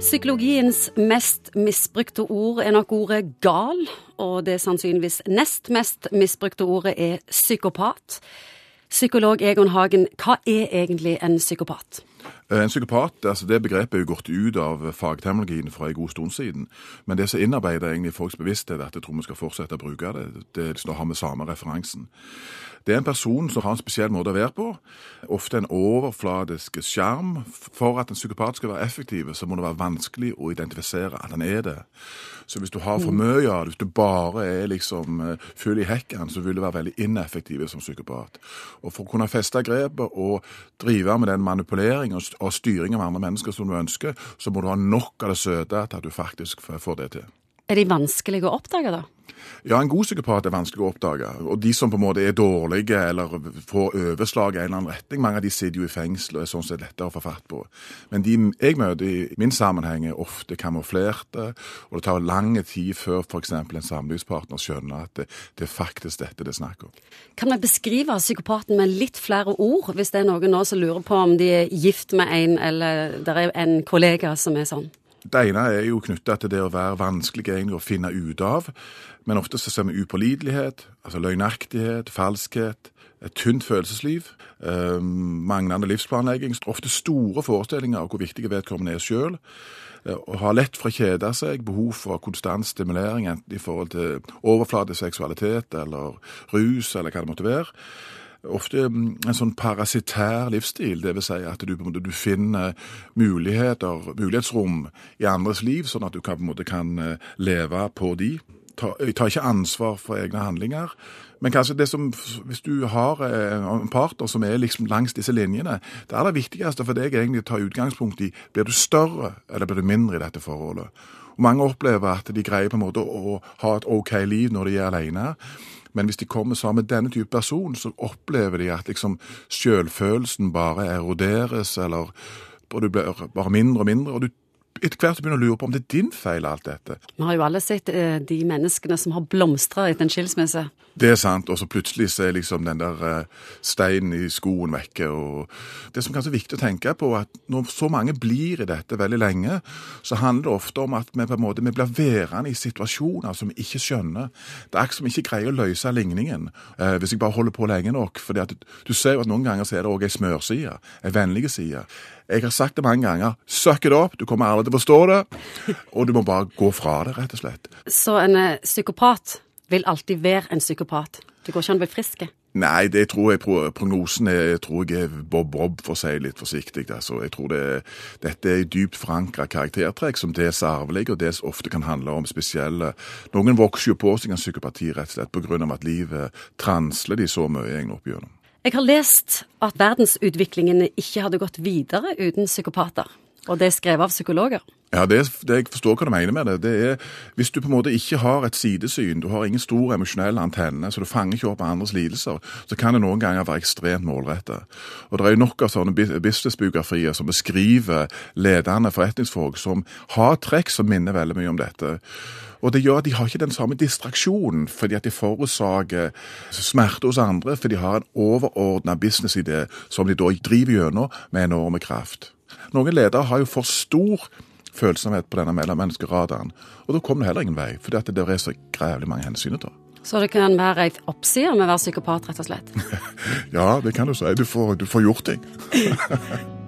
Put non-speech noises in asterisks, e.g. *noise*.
Psykologiens mest misbrukte ord er nok ordet gal, og det sannsynligvis nest mest misbrukte ordet er psykopat. Psykolog Egon Hagen, hva er egentlig en psykopat? En psykopat, altså Det begrepet er jo gått ut av fagterminologien for en god stund siden. Men det som innarbeider egentlig i folks bevissthet, at jeg tror vi skal fortsette å bruke det, det er liksom å ha med samme referansen. Det er en person som har en spesiell måte å være på. Ofte en overfladisk skjerm. For at en psykopat skal være effektiv, så må det være vanskelig å identifisere at han er det. Så hvis du har for mye av det, hvis du bare er liksom eh, full i hekken, så vil du være veldig ineffektiv som psykopat. Og for å kunne feste grepet og drive med den manipulering og styring av andre mennesker som du ønsker, så må du ha nok av det søte til at du faktisk får det til. Er de vanskelige å oppdage, da? Ja, en god psykopat er vanskelig å oppdage. Og de som på en måte er dårlige eller får overslag i en eller annen retning, mange av de sitter jo i fengsel og er sånn sett lettere å få fatt på. Men de jeg møter i min sammenheng er ofte kamuflerte, og det tar lang tid før f.eks. en samlivspartner skjønner at det, det, er faktisk dette det er snakk om. Kan vi beskrive psykopaten med litt flere ord, hvis det er noen nå som lurer på om de er gift med en, eller det er en kollega som er sånn? Det ene er jo knytta til det å være vanskelig egentlig å finne ut av. Men ofte så ser vi upålitelighet, altså løgnaktighet, falskhet, et tynt følelsesliv, eh, manglende livsplanlegging, ofte store forestillinger av hvor viktig vedkommende er sjøl. Eh, å ha lett for å kjede seg, behov for konstant stimulering, enten i forhold til overflateseksualitet eller rus eller hva det måtte være ofte mm, en sånn parasitær livsstil. Vil si at du, du finner muligheter, mulighetsrom i andres liv, sånn at du kan, på en måte kan eh, leve på de. Jeg tar ikke ansvar for egne handlinger. Men kanskje det som, hvis du har eh, en partner som er liksom langs disse linjene, det aller viktigste for deg egentlig å ta utgangspunkt i blir du større eller blir du mindre i dette forholdet. Og Mange opplever at de greier på en måte å ha et OK liv når de er alene. Men hvis de kommer sammen med denne type person, så opplever de at liksom selvfølelsen bare eroderes, eller og du blir bare mindre og mindre. og du etter hvert begynner å lure på om det er din feil, alt dette. Vi har jo alle sett eh, de menneskene som har blomstra etter en skilsmisse. Det er sant, og så plutselig så er liksom den der eh, steinen i skoen vekke. og Det som kanskje er viktig å tenke på, at når så mange blir i dette veldig lenge, så handler det ofte om at vi på en måte vi blir værende i situasjoner som vi ikke skjønner. Det er akkurat som vi ikke greier å løse ligningen eh, hvis jeg bare holder på lenge nok. fordi at du ser jo at noen ganger så er det òg ei smørside, ei vennlig side. Jeg har sagt det mange ganger. søkk det opp, du kommer aldri til å forstå det. Og du må bare gå fra det, rett og slett. Så en eh, psykopat vil alltid være en psykopat? Det går ikke an å bli frisk? Nei, det tror jeg prognosen er, tror jeg er bob-bob, for å si litt forsiktig. Altså. Jeg tror det, dette er dypt forankra karaktertrekk som dels er arvelige, og dels ofte kan handle om spesielle Noen vokser jo på seg en psykopati rett og slett pga. at livet transler de så mye egentlig opp gjennom. Jeg har lest at verdensutviklingen ikke hadde gått videre uten psykopater. Og det er skrevet av psykologer. Ja, det, det, Jeg forstår hva du mener med det. det er, hvis du på en måte ikke har et sidesyn, du har ingen stor emosjonell antenne, så du fanger ikke opp andres lidelser, så kan det noen ganger være ekstremt målrettet. Og Det er jo nok av sånne businessbiografier som beskriver ledende forretningsfolk som har trekk som minner veldig mye om dette. Og det gjør at de har ikke den samme distraksjonen, fordi at de forårsaker smerte hos andre, for de har en overordna businessidé som de da driver gjennom med enorme kraft. Noen ledere har jo for stor følsomhet på denne mellommenneskeradaren, og da kommer det heller ingen vei, at det er så grævlig mange hensyn å ta. Så det kan være ei oppside med å være psykopat, rett og slett? *laughs* ja, det kan du si. Du får, du får gjort ting. *laughs*